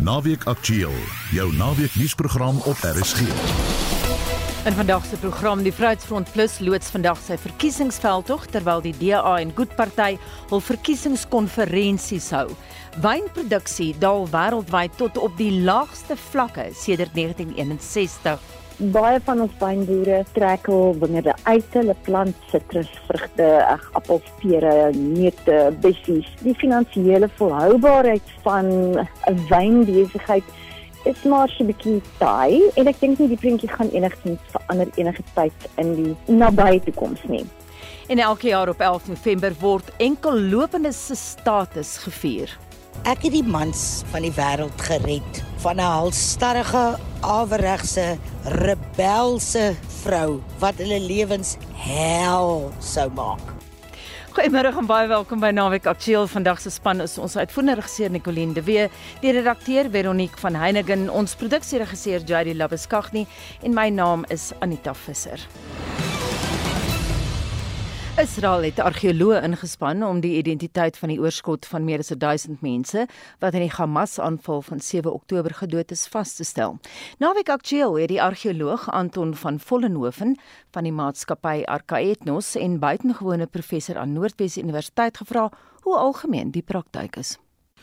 Naweek Aktueel, jou naweek nuusprogram op RSG. In vandag se program die Vryheidsfront Plus loods vandag sy verkiesingsveldtog terwyl die DA en Good Party hul verkiesingskonferensies hou. Wynproduksie daal wêreldwyd tot op die laagste vlakke sedert 1961. Baie van ons wynboere trek al wingerde uit hulle plant sitrusvrugte, ag appels, pere, neute, bessies. Die finansiële volhoubaarheid van 'n wynbesigheid is maar so 'n bietjie taai en ek dink nie die prentjie gaan enigsins verander enige tyd in die nabye toekoms nie. En elke jaar op 11 November word enkellopendes se status gevier. Ek het die mans van die wêreld gered van 'n halstarrige, aweregse, rebelse vrou wat hulle lewens hel sou maak. Goeiemôre en baie welkom by Naweek Aktueel. Vandag se span is ons uitvoerende regisseur Nicoline de Wee, die redakteur Veronique van Heiningen, ons produksieregisseur Jady Labuskaghni en my naam is Anita Visser. Israel het argeoloë ingespan om die identiteit van die oorskot van meer as 1000 mense wat in die Hamas-aanval van 7 Oktober gedood is vas te stel. Naweek aktueel het die argeoloog Anton van Vollenhoven van die maatskappy Arcaetnos en buitengewone professor aan Noordwes Universiteit gevra hoe algemeen die praktyk is.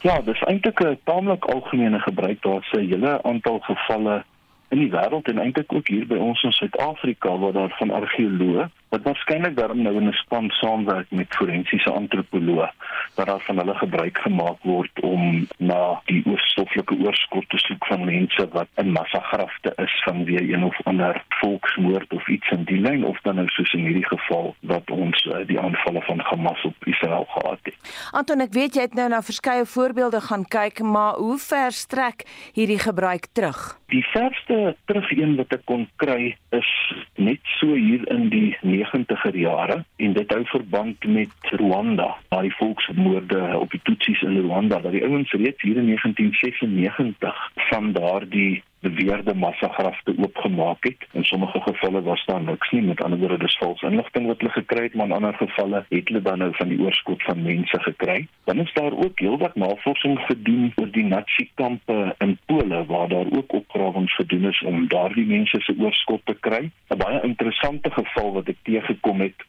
Ja, dis eintlik 'n taamlik algemene gebruik. Daar's 'n hele aantal gevalle in die wêreld en eintlik ook hier by ons in Suid-Afrika waar daar van argeoloë wat waarskynlik daarom nou in 'n span saamwerk met forensiese antropoloë dat daar van hulle gebruik gemaak word om na die oorstoffelike oorskot te soek van mense wat in massagrafte is vanweë een of ander volksmoord of iets in die lyn of dan nou soos in hierdie geval wat ons uh, die aanvalle van Hamas op Israel gehad het. Anton, ek weet jy het nou na verskeie voorbeelde gaan kyk, maar hoe ver strek hierdie gebruik terug? Die verste terugeen wat ek kon kry is net so hier in die 90er jare en dit hou verband met Rwanda, daai volksmoorde op die Tutsis in Rwanda, dat die ouens reeds hier in 1996 van daardie beweerde massagrafte oopgemaak het. In sommige gevalle was daar niks nie, met ander woorde dis vals inligting wat hulle gekry het, maar in ander gevalle het hulle dan nou van die oorskot van mense gekry. Dan is daar ook heelwat navorsing gedoen oor die Nazi-kampe in Pole waar daar ook opgrawings gedoen is om daardie mense se oorskot te kry. 'n Baie interessante geval wat ek teëgekom het,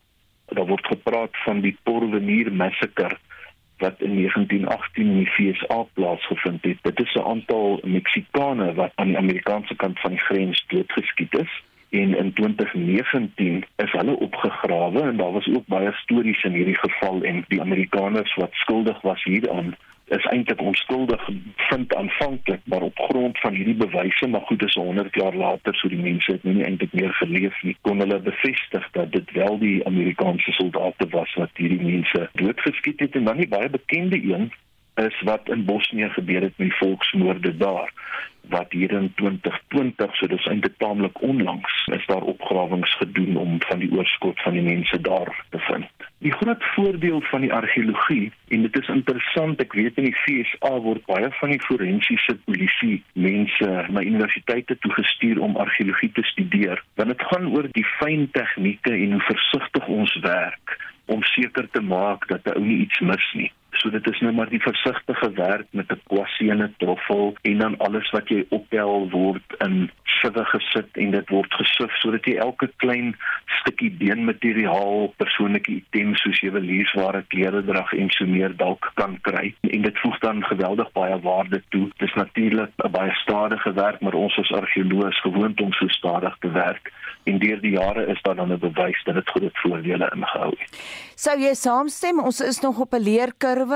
daar word gepraat van die Porvenir massacre wat in 1918 in die FSA plaasgevind het. Dit is 'n aantal Meksikane wat aan die Amerikaanse kant van die grens doodgeskiet is en in 2019 is hulle opgegrawe en daar was ook baie stories in hierdie geval en die Amerikaners wat skuldig was hieraan is eintlik onskuldig vind aanvanklik maar op grond van hierdie bewyse maar goed dis 100 jaar later so die mense het nou nie eintlik meer geleef nie kon hulle bevestig dat dit wel die Amerikaanse soldate was wat hierdie mense doodgeskiet het en dan die baie bekende een is wat in Bosnië gebeur het met die volksmoorde daar wat hier in 2020 so dis eintlik taamlik onlangs is daar opgrawings gedoen om van die oorskot van die mense daar te vind. Die groot voordeel van die argeologie en dit is interessant ek weet in die FSA word baie van die forensiese polisie mense na universiteite toe gestuur om argeologie te studeer want dit gaan oor die fyn tegnieke en hoe versigtig ons werk om seker te maak dat 'n ou nie iets mis nie. So dit is nou maar die versigtige werk met 'n kwassie en 'n troffel en dan alles wat jy optel word in siwe gesit en dit word gesif sodat jy elke klein stukkie beenmateriaal, persoonlike items soos juweliersware, klere drag en so meer dalk kan kry. En dit voeg dan geweldig baie waarde toe. Dis natuurlik 'n baie stadige werk, maar ons as argeoloë is gewoond om so stadig te werk en deur die jare is daar dan 'n bewys dat dit groot voordele ingehou het. Sou jy saamstem ons is nog op 'n leerkurwe?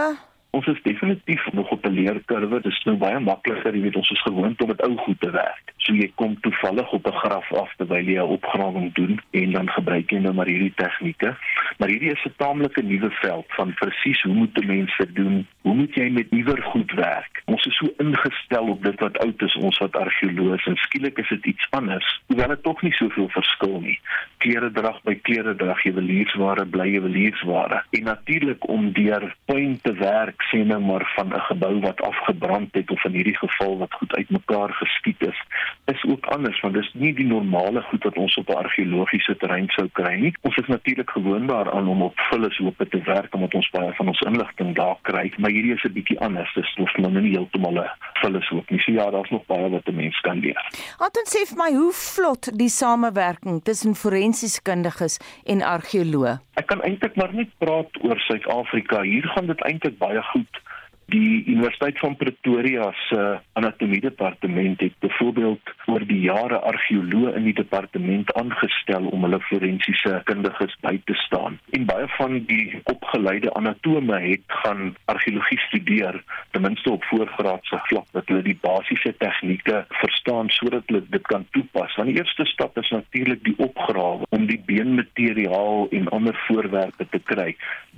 Ons is definitief nog op 'n leerkurwe. Dit is nou baie makliker, jy weet, ons is gewoond om met ou goed te werk. So jy kom toevallig op 'n graf af terwyl jy 'n opgrawing doen en dan gebruik jy nou maar hierdie tegnieke. Maar hierdie is 'n taamlike nuwe veld van presies hoe moet 'n mens dit doen? Hoe moet jy met nuwer goed werk? Ons is so ingestel op dit wat oud is, ons wat argeoloë is en skielik is dit iets anders. Hoewel dit tog nie soveel verskil nie. Klere drag by klere drag, juweliersware bly juweliersware. En natuurlik om deur puin te werk sê nou maar van 'n gebou wat afgebrand het of in hierdie geval wat goed uitmekaar geskiet is, is ook anders want dis nie die normale goed wat ons op 'n argeologiese terrein sou kry nie. Ons is natuurlik gewoond daaraan om op vullishope te werk omdat ons baie van ons inligting daar kry, maar hierdie is 'n bietjie anders. Dis nog nou nie heeltemal 'n is ook nie. So ja, daar's nog baie wat 'n mens kan leer. Anton sê vir my hoe vlot die samewerking tussen forensiese kundiges en argeoloë. Ek kan eintlik maar net praat oor Suid-Afrika. Hier gaan dit eintlik baie goed die Universiteit van Pretoria se anatomie departement het byvoorbeeld oor die jare argeoloë in die departement aangestel om hulle forensiese kundiges by te staan. En baie van die opgeleide anatome het gaan argeologie studeer, ten minste op voorgraadse vlak, dat hulle die basiese tegnieke verstaan sodat hulle dit kan toepas. Want die eerste stap is natuurlik die opgrawe om die beenmateriaal en ander voorwerpe te kry.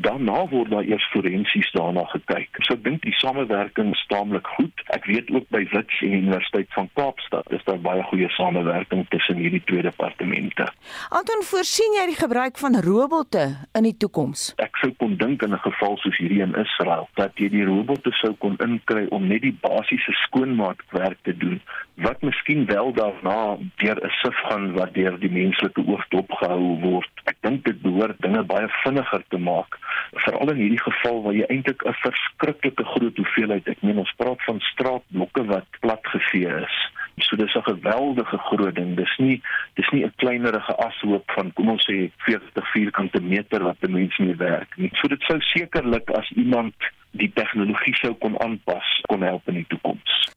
Daarna word daar eers forensies daarna gekyk. So ek dink die samewerking staamlik goed. Ek weet ook by Wits en Universiteit van Kaapstad is daar baie goeie samewerking tussen hierdie twee departemente. Anton, voorsien jy die gebruik van robotte in die toekoms? Ek sou kon dink in 'n geval soos hierdie in Israel dat jy die robotte sou kon inkry om net die basiese skoonmaakwerk te doen wat miskien wel daarna deur 'n sif gaan wat deur die menslike oog dopgehou word. Ek dink dit behoort dinge baie vinniger te maak, veral in hierdie geval waar jy eintlik 'n verskriklike groot hoeveelheid, ek meen ons praat van straatblokke wat platgevee is. So dis 'n geweldige groot ding. Dis nie dis nie 'n kleinerige ashoop van kom ons sê 40 vierkante meter wat 'n mens mee werk nie. So dit sou sekerlik as iemand die tegnologie sou kon aanpas kon help in die toekoms.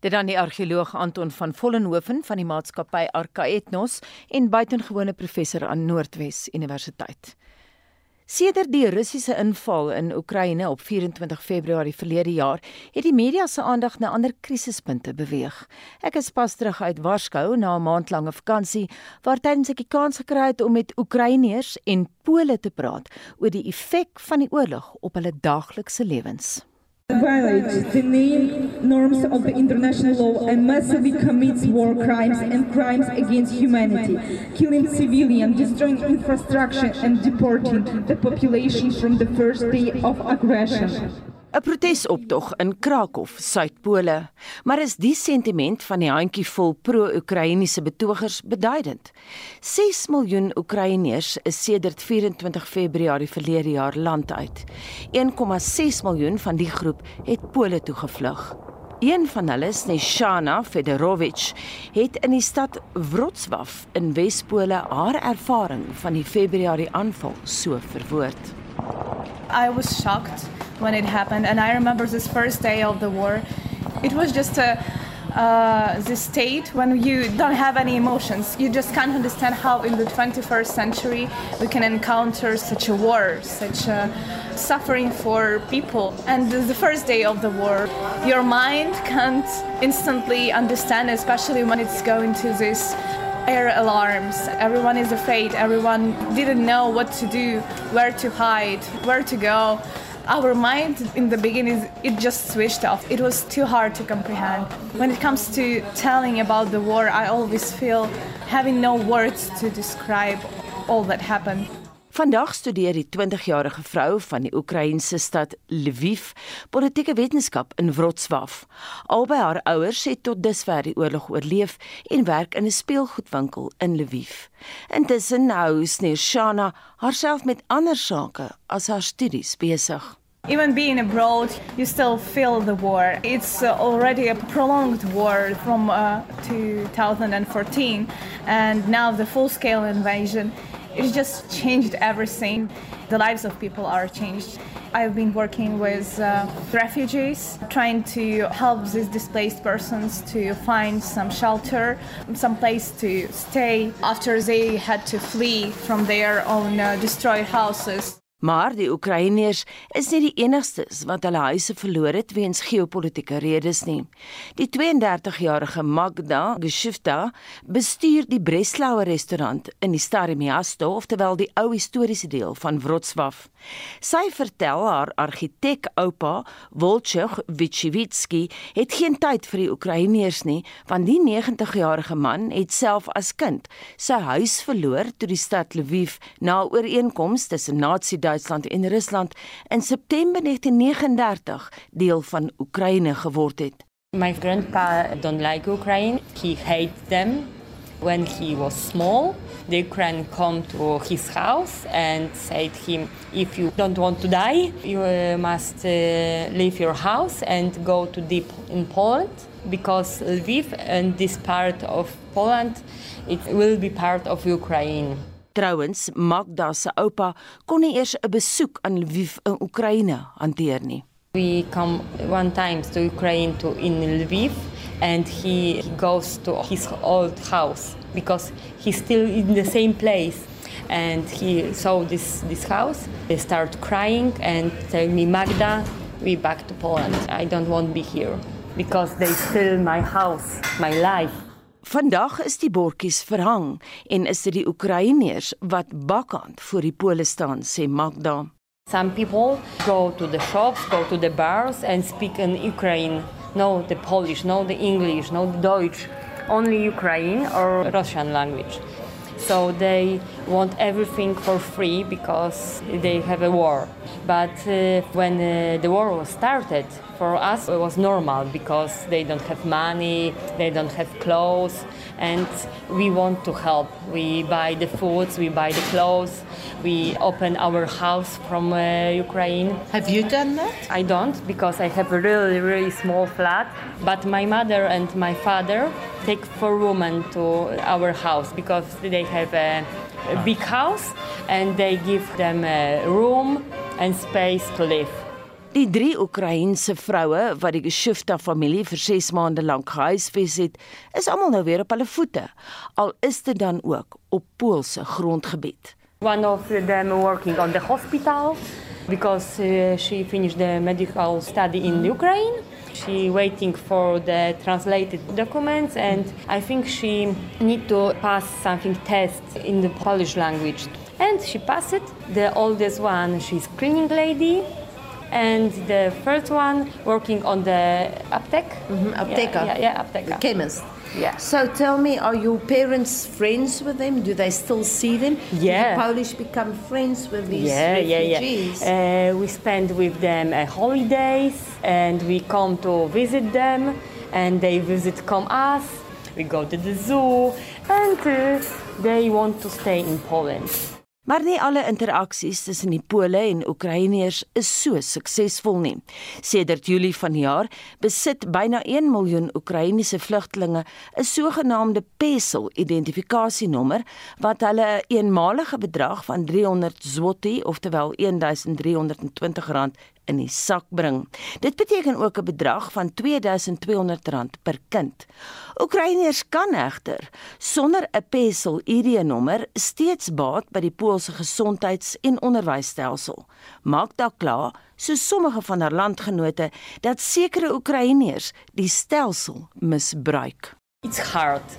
Dit dan die argeoloog Anton van Vollenhoven van die maatskappy Arca Ethnos en buitengewone professor aan Noordwes Universiteit. Sedert die Russiese inval in Oekraïne op 24 Februarie verlede jaar, het die media se aandag na ander krisispunte beweeg. Ek is pas terug uit Warskou na 'n maandlange vakansie waar tydens ek die kans gekry het om met Oekraïners en Pole te praat oor die effek van die oorlog op hulle daaglikse lewens violates the main norms of the international law and massively commits war crimes and crimes against humanity, killing civilians, destroying infrastructure and deporting the population from the first day of aggression. 'n protesoptog in Krakow, Suid-Pole. Maar is die sentiment van die handjievol pro-Oekraïense betogers beduidend? 6 miljoen Oekraïners is sedert 24 Februarie verlede jaar land uit. 1,6 miljoen van die groep het Pole toe gevlug. Een van hulle, Sneshana Fedorovich, het in die stad Wrocław in Wes-Pole haar ervaring van die Februarie aanval so verwoord. I was shocked when it happened, and I remember this first day of the war. It was just a uh, this state when you don't have any emotions. You just can't understand how in the 21st century we can encounter such a war, such a suffering for people. And the first day of the war, your mind can't instantly understand, especially when it's going to this air alarms. Everyone is afraid. Everyone didn't know what to do, where to hide, where to go. Our mind in the beginning, it just switched off. It was too hard to comprehend. When it comes to telling about the war, I always feel having no words to describe all that happened. Vandag studeer die 20-jarige vrou van die Oekraïense stad Lviv politieke wetenskap in Wrocław. Albei haar ouers het tot dusver die oorlog oorleef en werk in 'n speelgoedwinkel in Lviv. Intussen hou Sneshana haarself met ander sake as haar studies besig. Even being abroad, you still feel the war. It's uh, already a prolonged war from uh, 2014, and now the full scale invasion. It just changed everything. The lives of people are changed. I've been working with uh, refugees, trying to help these displaced persons to find some shelter, some place to stay after they had to flee from their own uh, destroyed houses. Maar die Oekraïners is nie die enigstes wat hulle huise verloor het weens geopolitiese redes nie. Die 32-jarige Magda Geshifta bestuur die Breslauer restaurant in die Stare Miasto, oftewel die ou historiese deel van Wrocław. Sy vertel haar argitek oupa, Wolchuk Wichiwitski, het geen tyd vir die Oekraïners nie, want die 90-jarige man het self as kind sy huis verloor toe die stad Lviv na 'n ooreenkoms tussen Nazi Duitsland en Rusland in September 1939 deel van Oekraïne geword het. My grandpa don't like Ukraine. He hates them. When he was small, the Ukraine come to his house and said him, if you don't want to die, you uh, must uh, leave your house and go to deep in Poland because Lviv and this part of Poland it will be part of Ukraine. Trouwens, Magda se oupa kon nie eers 'n besoek aan Lviv in Oekraïne hanteer nie. We come one time to Ukraine to in Lviv and he goes to his old house because he's still in the same place. And he saw this this house they start crying and tell me Magda we back to Poland. I don't want to be here because they steal my house my life Vandag is die bordjies verhang en is dit die Oekraïners wat bakkant voor die pole staan sê Magda Some people go to the shops, go to the bars and speak in Ukraine. No the Polish, no the English, no the Deutsch, only Ukraine or Russian language. So they want everything for free because they have a war. But uh, when uh, the war was started, for us it was normal because they don't have money, they don't have clothes, and we want to help. We buy the foods, we buy the clothes, we open our house from uh, Ukraine. Have you done that? I don't because I have a really, really small flat. But my mother and my father take four women to our house because they have a, a big house and they give them a room and space to live. Die drie Oekraïense vroue wat die Geshufta familie vir 6 maande lank gehuisves het, is almal nou weer op hulle voete. Al is dit dan ook op Poolse grondgebied. One of them working on the hospital because uh, she finished the medical study in Ukraine. She waiting for the translated documents and I think she need to pass something test in the Polish language. And she passed it. The oldest one, she's cleaning lady. And the first one working on the aptek. Mhm, apteker. Yeah, yeah, yeah apteker. Chemist. Yeah. So tell me, are your parents friends with them? Do they still see them? Yeah. Do the Polish become friends with these yeah, refugees? Yeah, yeah, uh, we spend with them uh, holidays and we come to visit them and they visit come us. We go to the zoo and uh, they want to stay in Poland. Maar nie alle interaksies tussen die Pole en Oekraïners is so suksesvol nie. Sedert Julie vanjaar besit byna 1 miljoen Oekraïense vlugtelinge 'n sogenaamde PESEL identifikasienommer wat hulle 'n eenmalige bedrag van 300 zloty, oftewel 1320 rand in die sak bring. Dit beteken ook 'n bedrag van R2200 per kind. Oekraïners kan egter sonder 'n PESEL ID-nommer steeds baat by die Poolse gesondheids- en onderwysstelsel. Magda kla, so sommige van haar landgenote, dat sekere Oekraïners die stelsel misbruik. It's hard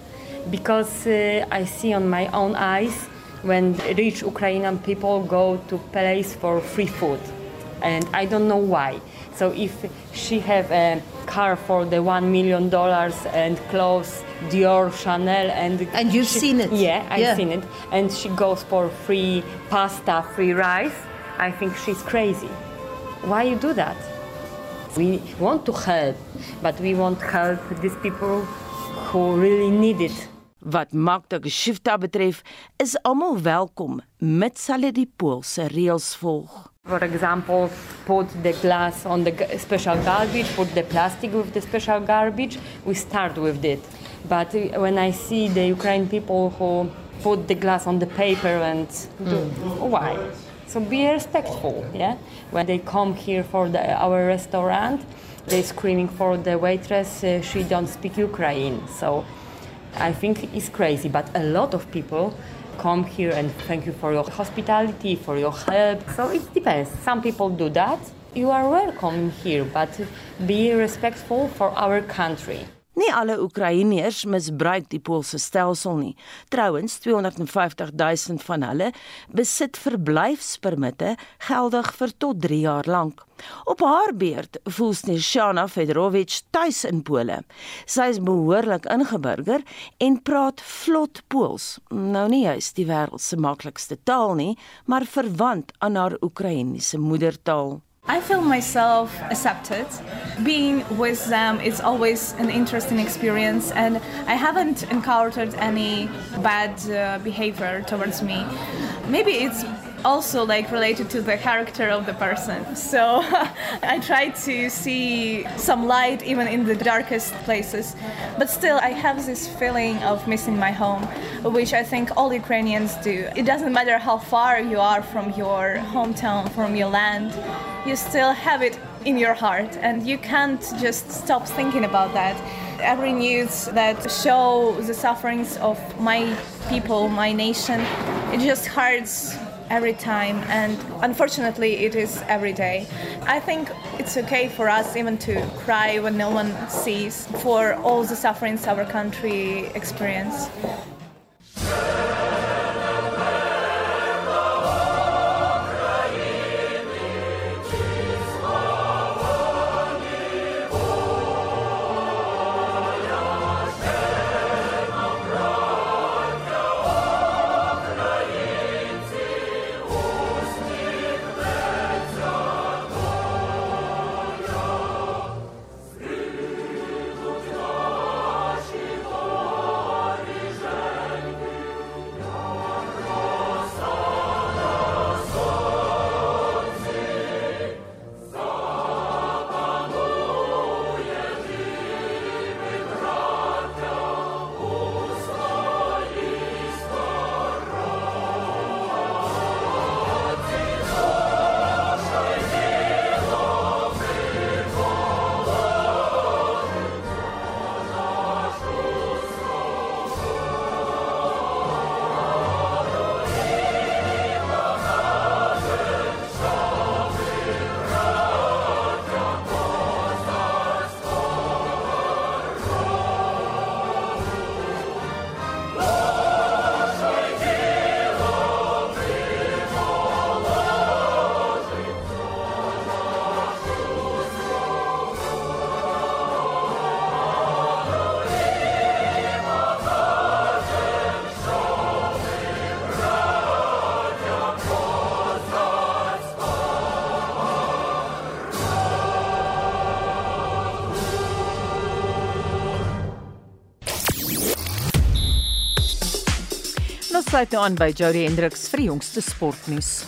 because uh, I see on my own eyes when rich Ukrainian people go to place for free food and I don't know why. So if she have a car for the one million dollars and clothes, Dior, Chanel, and And you've she- seen it? Yeah, I've Yeah. seen it. And she goes for free pasta, free rice. I think she's crazy. Why you do that? We want to help, but we want help these people who really need it. Wat Magda Geshifta betref, is almal welkom mits hulle die Poolse reëls volg. For example, put the glass on the special garbage, put the plastic with the special garbage. We start with it. But uh, when I see the Ukrainian people who put the glass on the paper and do, why? So be respectful, yeah? When they come here for the, our restaurant, they're screaming for the waitress, uh, she don't speak Ukraine. So I think it's crazy, but a lot of people come here and thank you for your hospitality, for your help. So it depends. Some people do that. You are welcome here, but be respectful for our country. Nie alle Oekraïners misbruik die Poolse stelsel nie. Trouwens, 250 000 van hulle besit verblyfspermitte geldig vir tot 3 jaar lank. Op haar beurt voel Snezhana Fedorovich tuis in Pole. Sy is behoorlik ingeburger en praat vlot Pools. Nou nie juis die wêreld se maklikste taal nie, maar verwant aan haar Oekraïense moedertaal. I feel myself accepted. Being with them is always an interesting experience, and I haven't encountered any bad uh, behavior towards me. Maybe it's also like related to the character of the person. So I try to see some light even in the darkest places. But still, I have this feeling of missing my home, which I think all Ukrainians do. It doesn't matter how far you are from your hometown, from your land, you still have it in your heart, and you can't just stop thinking about that. Every news that show the sufferings of my people, my nation, it just hurts every time and unfortunately it is every day i think it's okay for us even to cry when no one sees for all the sufferings our country experience sluit nou aan by Jody Hendriks vir die jongste sportnuus.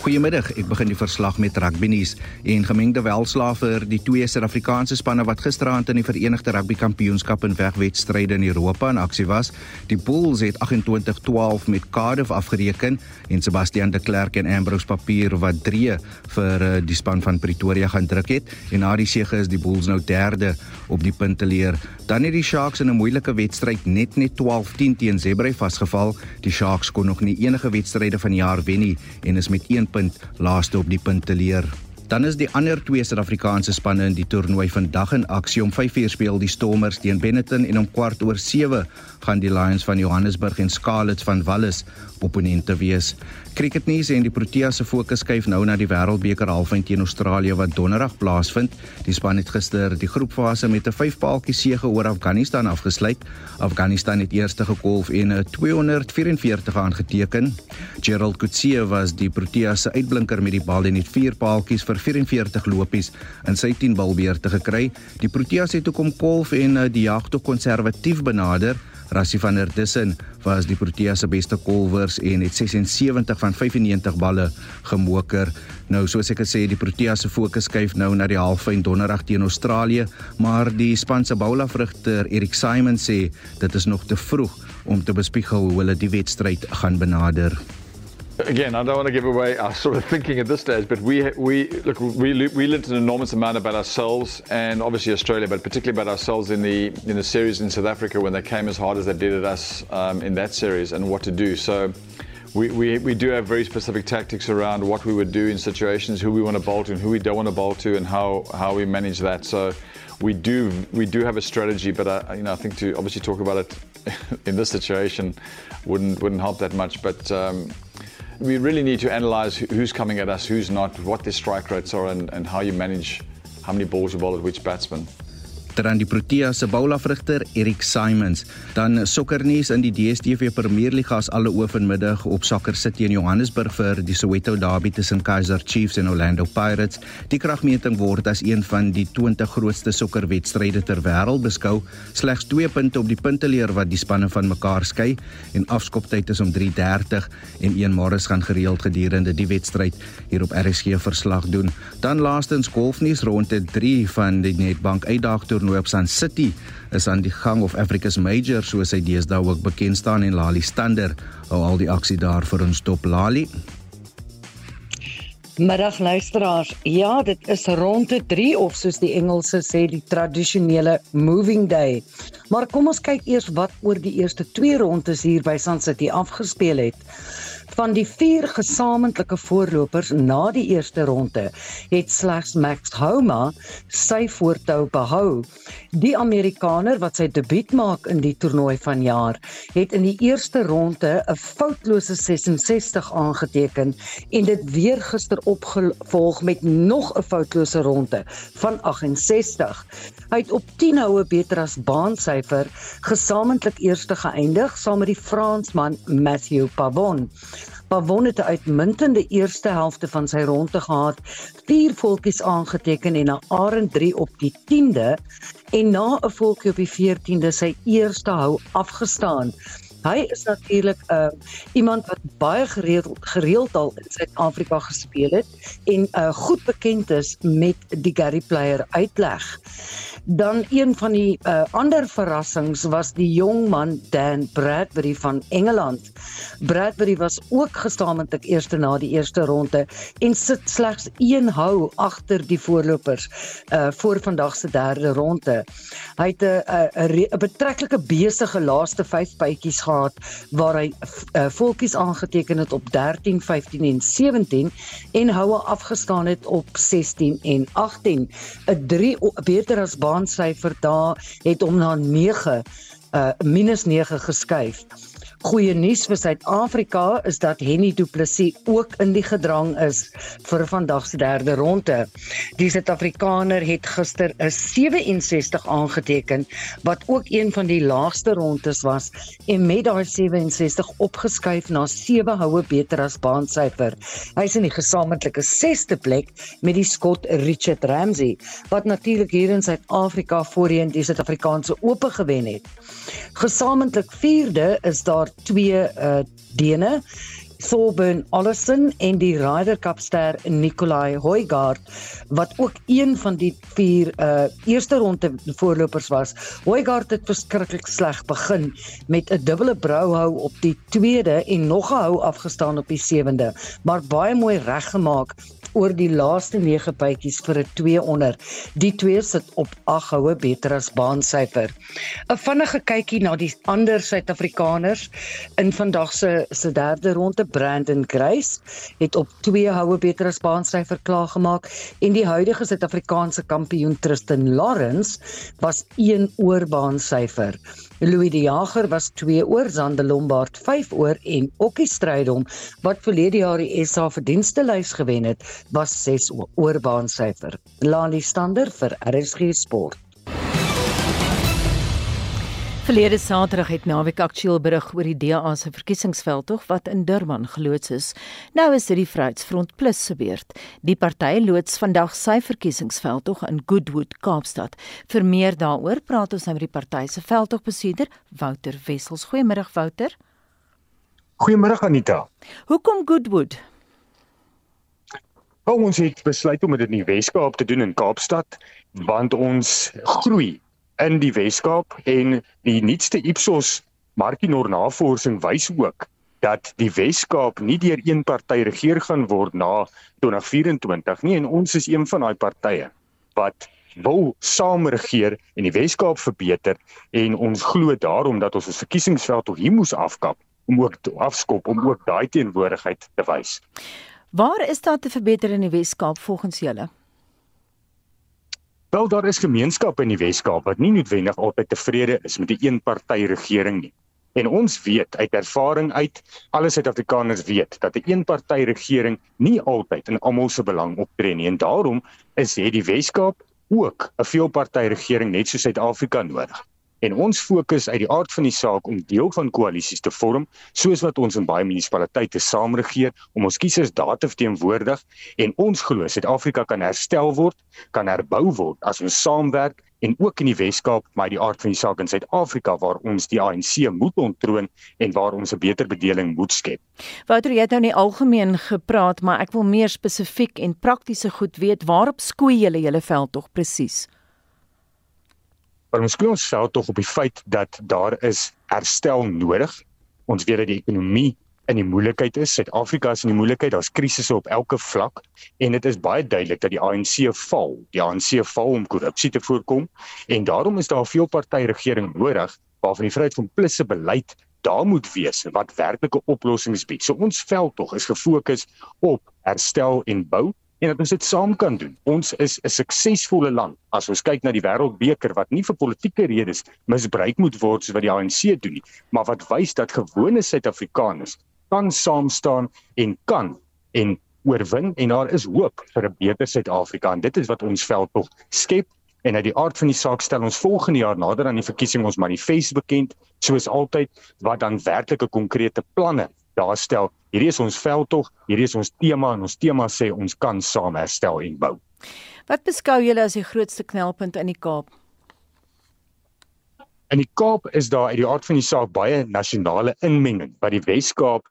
Goeiemiddag, ek begin die verslag met rugbynuus en gemengde welslae vir die twee Suid-Afrikaanse spanne wat gisteraand in die Verenigde Rugby Kampioenskap in wegwedstryde in Europa in aksie was. Die Bulls het 28-12 met Cardiff afgereken en Sebastian de Klerk en Ambrose Papier wat 3 vir eh, die span van Pretoria gaan druk het en na die sege is die Bulls nou derde op die punteleer. Dan het die Sharks in 'n moeilike wedstryd net net 12-10 teen Zebra vasgeval. Die Sharks kon nog nie enige wedstryde van die jaar wen nie en is met 1 punt laaste op die punteleer. Dan is die ander twee Suid-Afrikaanse spanne in die toernooi vandag in aksie om 5uur speel die Stormers teen Benetton en om kwart oor 7 gaan die Lions van Johannesburg en Scarlets van Wallis opponente wees. Cricketnuus en die Proteas se fokus skuif nou na die Wêreldbeker halffinale teen Australië wat donderdag plaasvind. Die span het gister die groepfase met 'n 5-paaltjie sege oor Afghanistan afgesluit. Afghanistan het eerste gekolf en 'n 244 aangeteken. Gerald Coetzee was die Proteas se uitblinker met die bal en het 4 paaltjies vir 44 lopies in sy 10 balbeurte gekry. Die Proteas het ook om kolf en eh, die jag tot konservatief benader. Rassie van der Dussen was die Protea se beste kolwers en het 76 van 95 balle gemoker. Nou soos ek gesê, die Protea se fokus skuif nou na die halfyn donderdag teen Australië, maar die span se bowlervrugter Erik Simon sê dit is nog te vroeg om te bespiegel hoe hulle die wedstryd gaan benader. Again, I don't want to give away our sort of thinking at this stage, but we we look we we learned an enormous amount about ourselves and obviously Australia, but particularly about ourselves in the in the series in South Africa when they came as hard as they did at us um, in that series and what to do. So. We, we, we do have very specific tactics around what we would do in situations, who we want to bowl to and who we don't want to bowl to, and how, how we manage that. So we do we do have a strategy, but I, you know I think to obviously talk about it in this situation wouldn't wouldn't help that much. But um, we really need to analyze who's coming at us, who's not, what their strike rates are, and, and how you manage how many balls you bowl at which batsman. Dan die Protea se bowlafrigter Erik Simons. Dan sokkernuus in die DStv Premier League as alle oë vanmiddag op Soccer City in Johannesburg vir die Soweto Derby tussen Kaizer Chiefs en Orlando Pirates. Die kragmeting word as een van die 20 grootste sokkerwedstryde ter wêreld beskou. Slegs 2 punte op die punteleer wat die spanne van mekaar skei en afskoptyd is om 3:30 en een Maris gaan gereeld gedurende die wedstryd hier op RSG verslag doen. Dan laastens golfnuus rondte 3 van die Nedbank uitdaag toernooi op Sun City is aan die gang of Africa's Major soos hy deesdae ook bekend staan en Lali Stander hou al die aksie daar vir ons top Lali. Middag luisteraars. Ja, dit is rondte 3 of soos die Engelse sê die tradisionele moving day. Maar kom ons kyk eers wat oor die eerste 2 rondes hier by Sun City afgespeel het. Van die vier gesamentlike voorlopers na die eerste ronde het slegs Max Homa sy voortou behou. Die Amerikaner wat sy debuut maak in die toernooi vanjaar, het in die eerste ronde 'n foutlose 66 aangeteken en dit weer gister opgevolg met nog 'n foutlose ronde van 68. Hy het op 10 houe beter as baansyfer gesamentlik eerste geëindig saam met die Fransman Mathieu Pavon. Pavon het 'n uitmuntende eerste helfte van sy ronde gehad, vier voetjies aangeteken en 'n arend 3 op die 10de en na 'n voetjie op die 14de sy eerste hou afgestaan. Hy is natuurlik 'n uh, iemand wat baie gereeld gereeld al in Suid-Afrika gespeel het en uh, goed bekend is met die Gary Player uitleg. Dan een van die uh, ander verrassings was die jong man Dan Bradbury van Engeland. Bradbury was ook gestaamenlik eerste na die eerste ronde en sit slegs een hou agter die voorlopers uh voor vandag se derde ronde. Hy het 'n 'n betreklike besige laaste 5 bytjies gehad waar hy uh, volkies aangeteken het op 13, 15 en 17 en houe afgestaan het op 16 en 18. 'n 3 beter as baansyfer daar het hom na 9 uh minus 9 geskuif. Goeie nuus vir Suid-Afrika is dat Henny Du Plessis ook in die gedrang is vir vandag se derde ronde. Die Suid-Afrikaner het gister 'n 67 aangeteken wat ook een van die laagste rondes was en met daai 67 opgeskuif na 7 houe beter as baansyfer. Hy's in die gesamentlike 6ste plek met die skot Richard Ramsey wat natuurlik hier in Suid-Afrika voorheen die Suid-Afrikaanse Ope gewen het. Gesamentlik 4de is daar twee uh dene Thorburn Allison en die Ryder Cup ster Nikolai Hoygaard wat ook een van die vier uh eerste ronde voorlopers was. Hoygaard het verskriklik sleg begin met 'n dubbele brouhou op die tweede en nog 'n hou afgestaan op die sewende, maar baie mooi reggemaak oor die laaste 9 bytjies vir 'n 2 onder. Die twee sit op 8 houe beter as baansyfer. 'n Vinnige kykie na die ander Suid-Afrikaners in vandag se se derde ronde Brandon Grace het op 2 houe beter as baansyfer klaargemaak en die huidige Suid-Afrikaanse kampioen Tristan Lawrence was 1 oor baansyfer. Louis die Jager was 2 oor Zande Lombard 5 oor en Okkie Strydom wat verlede jaar die SA verdienste lys gewen het was 6 oor baansyfer. Lani Stander vir RSG Sport. Verlede Saterdag het naweek aktueel berig oor die DA se verkiesingsveldtog wat in Durban geloods is. Nou is dit die Vryheidsfront Plus se beurt. Die party loods vandag sy verkiesingsveldtog in Goodwood, Kaapstad. Vir meer daaroor praat ons nou met die party se veldtogbestuurder, Wouter Wessels. Goeiemôre Wouter. Goeiemôre Anita. Hoekom Goodwood? Ons het besluit om dit in die Weskaap te doen in Kaapstad want ons groei in die Weskaap en die nuutste Ipsos Markinor navorsing wys ook dat die Weskaap nie deur een party regeer gaan word na 2024 nie en ons is een van daai partye wat wil saam regeer en die Weskaap verbeter en ons glo daarom dat ons ons verkiesingsveld tog hier moes afkap om ook afskop om ook daai teenwoordigheid te wys. Waar is daar te verbeter in die Weskaap volgens julle? Wel daar is gemeenskappe in die Wes-Kaap wat nie noodwendig altyd tevrede is met die eenpartytjie regering nie. En ons weet uit ervaring uit, alle Suid-Afrikaners weet dat 'n eenpartytjie regering nie altyd in almal se belang optree nie. En daarom is het die Wes-Kaap ook 'n veelparty regering net so Suid-Afrika nodig. En ons fokus uit die aard van die saak om deel van koalisies te vorm, soos wat ons in baie munisipaliteite saamregeer om ons kiesers daar te verteenwoordig en ons glo Suid-Afrika kan herstel word, kan herbou word as ons saamwerk en ook in die Wes-Kaap, maar die aard van die saak in Suid-Afrika waar ons die ANC moet ontroon en waar ons 'n beter bedeling moet skep. Wouter, jy het nou nie algemeen gepraat, maar ek wil meer spesifiek en praktiese goed weet waarop skoei julle julle veld tog presies? Maar ons skoei ons veld tog op die feit dat daar is herstel nodig. Ons weet dat die ekonomie in die moeilikheid is. Suid-Afrika is in die moeilikheid. Daar's krisisse op elke vlak en dit is baie duidelik dat die ANC val. Die ANC val om korrupsie te voorkom en daarom is daar 'n veelparty regering nodig waarvan die vryheid van plusse beleid daar moet wees wat werklike oplossings bied. So ons veld tog is gefokus op herstel en bou en dat ons dit saam kan doen. Ons is 'n suksesvolle land. As ons kyk na die wêreldbeker wat nie vir politieke redes misbruik moet word soos wat die ANC doen nie, maar wat wys dat gewone Suid-Afrikaners kan saam staan en kan en oorwin en daar is hoop vir 'n beter Suid-Afrika. En dit is wat ons veld tog skep. En uit die aard van die saak stel ons volgende jaar nader aan die verkiesing ons manifest bekend soos altyd wat dan werklike konkrete planne daar stel hierdie is ons veld tog hierdie is ons tema en ons tema sê ons kan saam herstel en bou Wat beskou julle as die grootste knelpunt in die Kaap In die Kaap is daar uit die aard van die saak baie nasionale inmenging wat die Wes-Kaap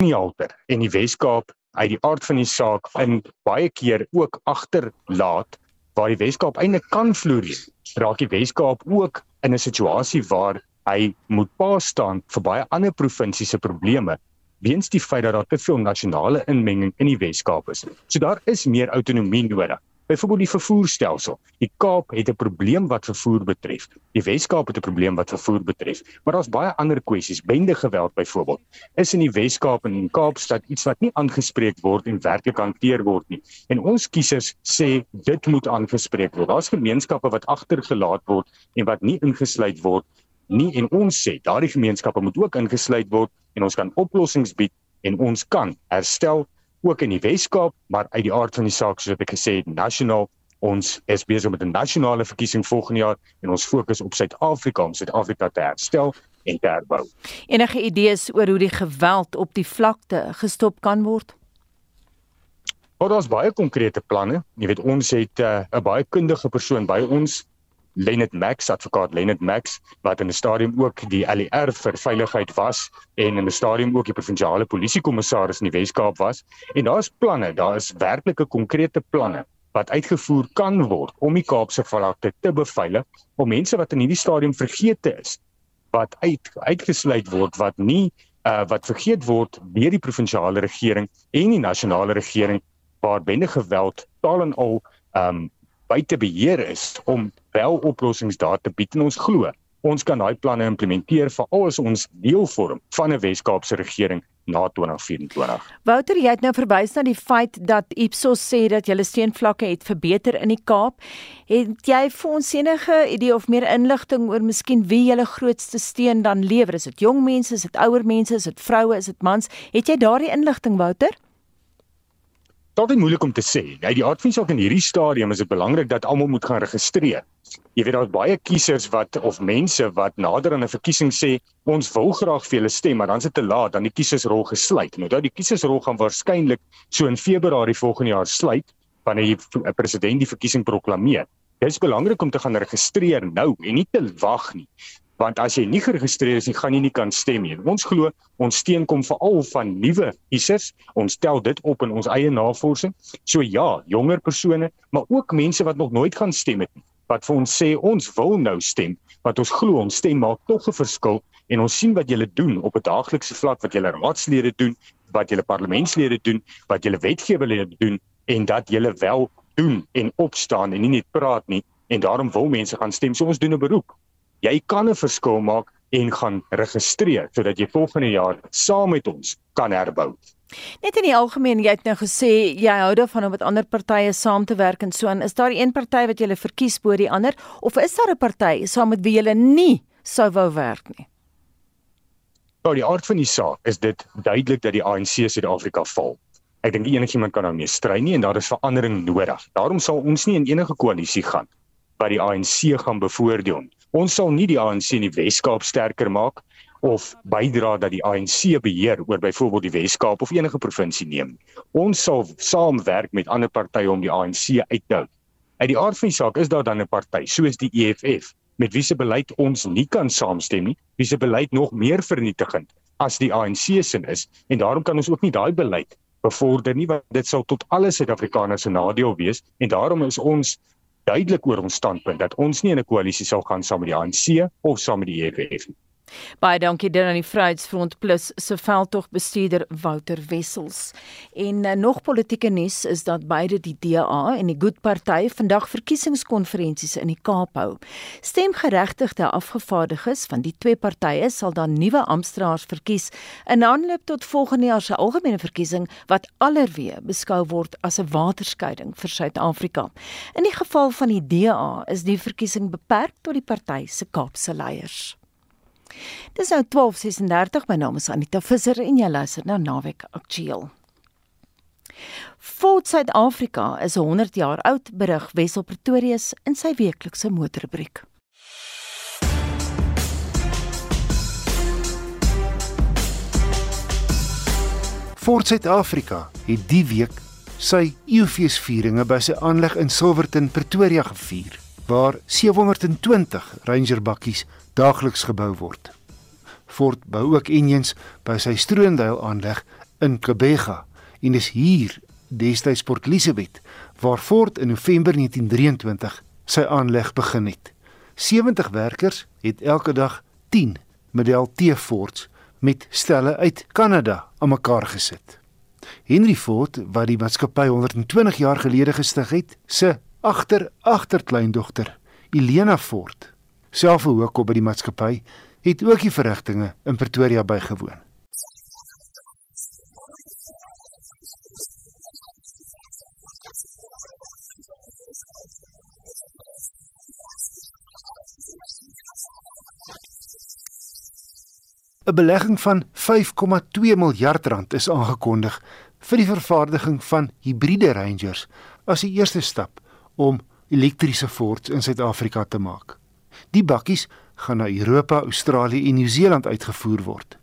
nie alter en die Wes-Kaap uit die aard van die saak in baie keer ook agterlaat waar die Wes-Kaap eintlik kan floreer. Raak die Wes-Kaap ook in 'n situasie waar hy moet pa staan vir baie ander provinsies se probleme weens die feit dat daar te veel nasionale inmenging in die Wes-Kaap is. So daar is meer autonomie nodig. Byvoorbeeld die vervoerstelsel. Die Kaap het 'n probleem wat vervoer betref. Die Wes-Kaap het 'n probleem wat vervoer betref. Maar daar's baie ander kwessies, bende geweld byvoorbeeld. Is in die Wes-Kaap en in Kaapstad iets wat nie aangespreek word en werklik hanteer word nie. En ons kiesers sê dit moet aangespreek word. Daar's gemeenskappe wat agtergelaat word en wat nie ingesluit word nie en ons sê daardie gemeenskappe moet ook ingesluit word en ons kan oplossings bied en ons kan herstel ook in die Wes-Kaap, maar uit die aard van die saak soos ek gesê het, nasionaal ons is besig met 'n nasionale verkiesing volgende jaar en ons fokus op Suid-Afrika om Suid-Afrika te herstel en te herbou. Enige idees oor hoe die geweld op die vlakte gestop kan word? Maar daar's baie konkrete planne. Jy weet ons het eh, 'n uh, baie kundige persoon by ons Lenet Max advokaat Lenet Max wat in 'n stadium ook die LER vir veiligheid was en in 'n stadium ook die provinsiale polisiekommissaris in die Wes-Kaap was. En daar's planne daar is werklike konkrete planne wat uitgevoer kan word om die Kaapse vlakte te beveilig om mense wat in hierdie stadium vergeete is wat uit uitgesluit word wat nie uh, wat vergeet word deur die provinsiale regering en die nasionale regering waar bende geweld taal en al um, buite beheer is om wel oplossings daar te bied en ons glo ons kan daai planne implementeer vir al ons deel vorm van 'n Wes-Kaapse regering na 2024. Wouter, jy het nou verwys na die feit dat Ipsos sê dat julle steenvlakke het verbeter in die Kaap. Het jy vir ons enige idee of meer inligting oor miskien wie julle grootste steen dan lewer? Is dit jong mense, is dit ouer mense, is dit vroue, is dit mans? Het jy daardie inligting, Wouter? Altyd moeilik om te sê. Uit die aard van saak in hierdie stadium is dit belangrik dat almal moet gaan registreer. Jy weet daar's baie kiesers wat of mense wat nader aan 'n verkiesing sê ons wil graag vir julle stem, maar dan is dit te laat, dan die kiesersrol gesluit. Nou daai kiesersrol gaan waarskynlik so in Februarie volgende jaar sluit wanneer die president die verkiesing proklameer. Dit is belangrik om te gaan registreer nou en nie te wag nie want as jy nie geregistreer is nie, gaan jy nie kan stem nie. Ons glo ons steun kom veral van nuwe kiesers. Ons tel dit op in ons eie navorsing. So ja, jonger persone, maar ook mense wat nog nooit gaan stem het nie, wat vir ons sê ons wil nou stem, want ons glo ons stem maak tog 'n verskil en ons sien wat julle doen op 'n daaglikse vlak wat julle raadslede doen, wat julle parlementslede doen, wat julle wetgewerlede doen en dat julle wel doen en opstaan en nie net praat nie en daarom wil mense gaan stem. So ons doen 'n beroep jy kan 'n verskil maak en gaan registreer sodat jy volgende jaar saam met ons kan herbou. Net in die algemeen, jy het nou gesê jy hou daarvan om met ander partye saam te werk en so aan. Is daar een party wat jy verkies bo die ander of is daar 'n party saam met wie jy nie sou wou werk nie? Nou die aard van die saak is dit duidelik dat die ANC Suid-Afrika val. Ek dink enigiemand kan daarmee stry nie en daar is verandering nodig. Daarom sal ons nie in enige koalisie gaan wat die ANC gaan bevoordeel. Ons sal nie die ANC in die Wes-Kaap sterker maak of bydra dat die ANC beheer oor byvoorbeeld die Wes-Kaap of enige provinsie neem. Ons sal saamwerk met ander partye om die ANC uit te hou. Uit die aard van die saak is daar dan 'n party soos die EFF met wie se beleid ons nie kan saamstem nie, wie se beleid nog meer vernietigend as die ANC se is en daarom kan ons ook nie daai beleid bevorder nie want dit sal tot alle Suid-Afrikaners se nadeel wees en daarom is ons duidelik oor ons standpunt dat ons nie in 'n koalisie sal gaan saam met die ANC of saam met die EFF nie. Baie dankie dit aan die Vryheidsfront Plus se veldtogbestuurder Wouter Wessels. En uh, nog politieke nuus is dat beide die DA en die Good Party vandag verkiesingskonferensies in die Kaap hou. Stemgeregtigde afgevaardiges van die twee partye sal dan nuwe amptenare verkies in aanloop tot volgende jaar se algemene verkiesing wat allerweë beskou word as 'n waterskeiding vir Suid-Afrika. In die geval van die DA is die verkiesing beperk tot die party se Kaapse leiers. Dis nou 12:36 my naam is Anita Visser en jy luister na Naweek Aktueel. Ford Suid-Afrika is 100 jaar oud, berig Wessel Pretorius in sy weeklikse motorrubriek. Ford Suid-Afrika het die week sy eeufeesvieringe by sy aanleg in Silverton, Pretoria gevier, waar 720 Ranger bakkies daagliks gebou word. Ford bou ook enjins by sy Stroondale aanleg in Kebega en dis hier destyds Port Elizabeth waar Ford in November 1923 sy aanleg begin het. 70 werkers het elke dag 10 model T Fords met stelle uit Kanada aan mekaar gesit. Henry Ford, wat die maatskappy 120 jaar gelede gestig het, se agter agterkleindogter, Elena Ford, self ook op by die maatskappy, het ook die verrigtinge in Pretoria bygewoon. ‘n Belegging van 5,2 miljard rand is aangekondig vir die vervaardiging van hibriede Rangers as die eerste stap om elektriese Fords in Suid-Afrika te maak. Die bakkies gaan na Europa, Australië en Nieu-Seeland uitgevoer word.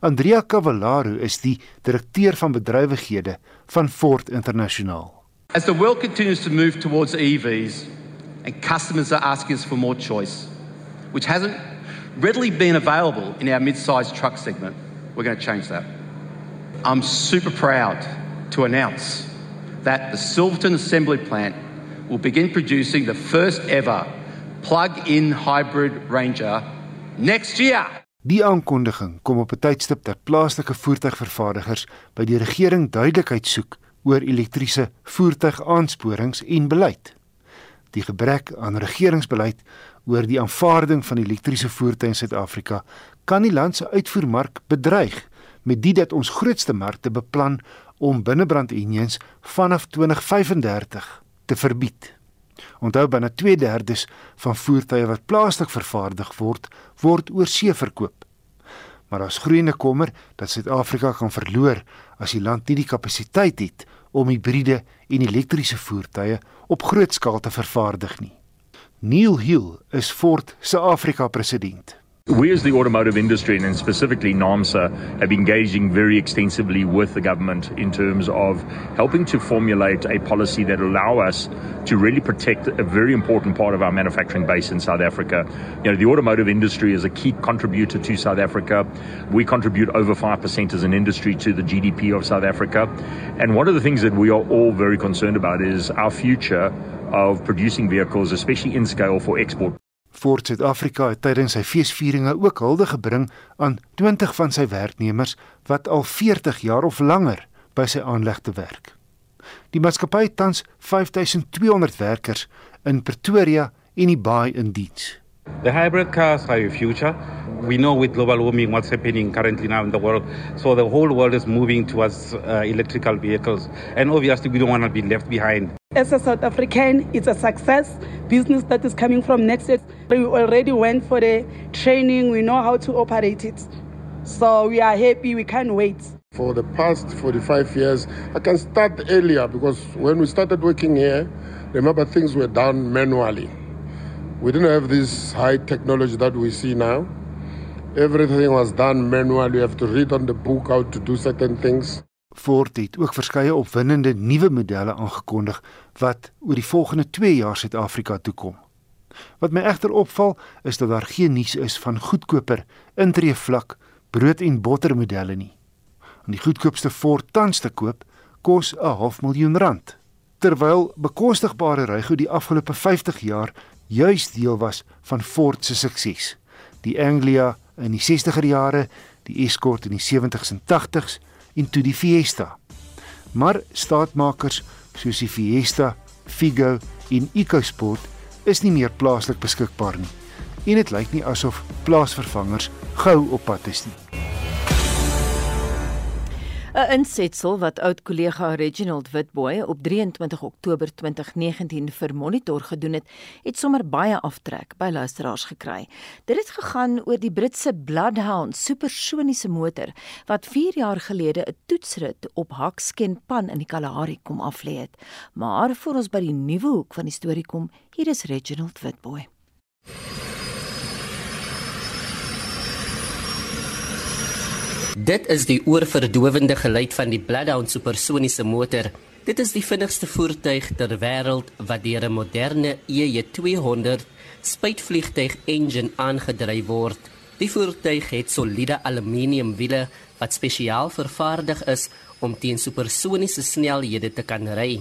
Andrea Cavallaro is die direkteur van bedrywighede van Ford International. As the world continues to move towards EVs and customers are asking us for more choice, which hasn't readily been available in our mid-sized truck segment, we're going to change that. I'm super proud to announce that the Silverton Assembly Plant will begin producing the first ever plug-in hybrid Ranger next year. Die aankondiging kom op 'n tydstip dat plaaslike voertuigvervaardigers by die regering duidelikheid soek oor elektriese voertuigaansporings en beleid. Die gebrek aan regeringsbeleid oor die aanvaarding van elektriese voertuie in Suid-Afrika kan die land se uitvoermark bedreig met dit dat ons grootste markte beplan om binnebrand-enjins vanaf 2035 te verbied. Onthou binne 2/3 van voertuie wat plaaslik vervaardig word, word oorsee verkoop. Maar daar's groeiende kommer dat Suid-Afrika kan verloor as die land nie die kapasiteit het om hibriede en elektriese voertuie op groot skaal te vervaardig nie. Neil Hill is Ford se Afrika president. We, as the automotive industry and specifically NAMSA, have been engaging very extensively with the government in terms of helping to formulate a policy that allow us to really protect a very important part of our manufacturing base in South Africa. You know, the automotive industry is a key contributor to South Africa. We contribute over 5% as an industry to the GDP of South Africa. And one of the things that we are all very concerned about is our future of producing vehicles, especially in scale for export. Ford Suid-Afrika het tydens sy feesvieringe ook hulde gebring aan 20 van sy werknemers wat al 40 jaar of langer by sy aanleg te werk. Die maatskappy het tans 5200 werkers in Pretoria en die Baai in diens. The hybrid cars are your future. We know with global warming what's happening currently now in the world. So the whole world is moving towards uh, electrical vehicles. And obviously, we don't want to be left behind. As a South African, it's a success business that is coming from next year. We already went for the training, we know how to operate it. So we are happy, we can't wait. For the past 45 years, I can start earlier because when we started working here, remember things were done manually. We didn't have this high technology that we see now. Everything was done manually. You have to read on the book how to do certain things. Ford het ook verskeie opwindende nuwe modelle aangekondig wat oor die volgende 2 jaar Suid-Afrika toe kom. Wat my egter opval, is dat daar geen nuus is van goedkoper intree vlak brood en botter modelle nie. En die goedkoopste Ford tans te koop kos 'n half miljoen rand, terwyl bekostigbare rygoed die afgelope 50 jaar juis deel was van Ford se sukses. Die Anglia in die 60er jare, die Escort in die 70s en 80s en toe die Fiesta. Maar staatmakers soos die Fiesta, Figo en EcoSport is nie meer plaaslik beskikbaar nie. En dit lyk nie asof plaasvervangers gou op pad is nie. 'n Insetsel wat oud kollega Reginald Witboy op 23 Oktober 2019 vir Monitor gedoen het, het sommer baie aftrek by luisteraars gekry. Dit het gegaan oor die Britse Bloodhound supersoniese motor wat 4 jaar gelede 'n toetsrit op Haksken Pan in die Kalahari kom aflê het. Maar voor ons by die nuwe hoek van die storie kom, hier is Reginald Witboy. Dit is die oorverdowende geluid van die Bloodhound supersoniese motor. Dit is die vinnigste voertuig ter wêreld wat deur 'n moderne EJ200 spuitvliegtuig engine aangedryf word. Die voertuig het soliede aluminium wiele wat spesiaal vervaardig is om teen supersoniese snelhede te kan ry.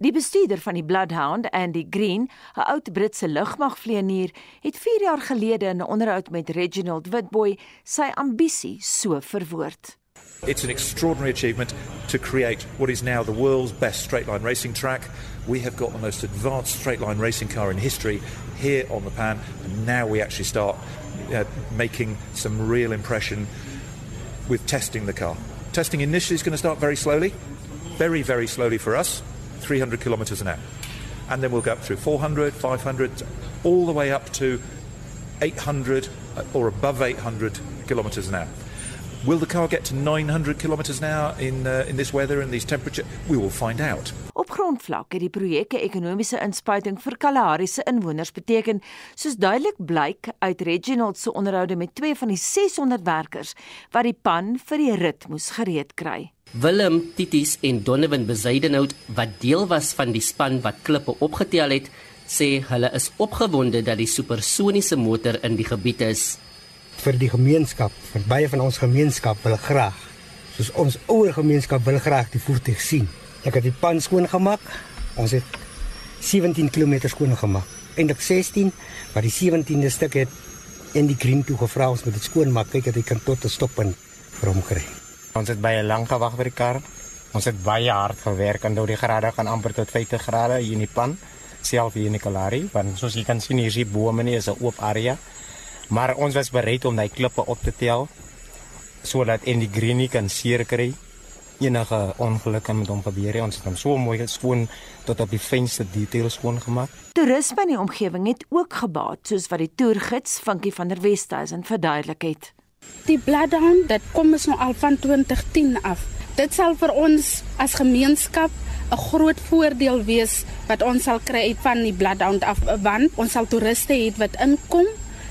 Die bestuurder van die Bloodhound, Andy Green, 'n oud Britse lugmagvlieënier, het 4 jaar gelede in 'n onderhoud met Reginald Witboy sy ambisie so verwoord. It's an extraordinary achievement to create what is now the world's best straight line racing track. We have got the most advanced straight line racing car in history here on the pan, and now we actually start uh, making some real impression with testing the car. Testing initially is going to start very slowly, very, very slowly for us. 300 kilometers an hour. And then we'll go up through 400, 500, all the way up to 800 or above 800 kilometers an hour. Will the car get to 900 kilometers an hour in uh, in this weather and these temperature? We will find out. Op grondvlak het die projek 'n ekonomiese inspuiting vir Kalahari se inwoners beteken, soos duidelik blyk uit Reginald se onderhoude met twee van die 600 werkers wat die pan vir die rit moes gereed kry. Willem Titis en Donovan Bezuidenhout wat deel was van die span wat klippe opgetel het, sê hulle is opgewonde dat die supersoniese motor in die gebied is vir die gemeenskap, vir baie van ons gemeenskap wil graag, soos ons ouer gemeenskap wil graag die voertuig sien. Ek het die pan skoon gemaak. Ons het 17 km skoon gemaak. Eindelik 16, maar die 17de stuk het in die green toe gevra ons moet dit skoon maak. Kyk dat hy kan tot 'n stop vir hom kry. Ons het baie lank gewag vir die kar. Ons het baie hard gewerk en nou die grade gaan amper tot 50 grade hier in die pan self hier in die Kalahari want soos jy kan sien hier is die bome nie is 'n oop area Maar ons was bereid om daai klippe op te tel sodat en die greenie kan seer kry. Enige ongeluk kan met hom gebeur. Ons het hom so mooi geskoon tot op die fynste details skoon gemaak. Toerisme in die omgewing het ook gebaat, soos wat die toergids Funky van der Westhuizen verduidelik het. Die Bloodhound, dit kom ons nou al van 2010 af. Dit sal vir ons as gemeenskap 'n groot voordeel wees wat ons sal kry van die Bloodhound af want ons sal toeriste hê wat inkom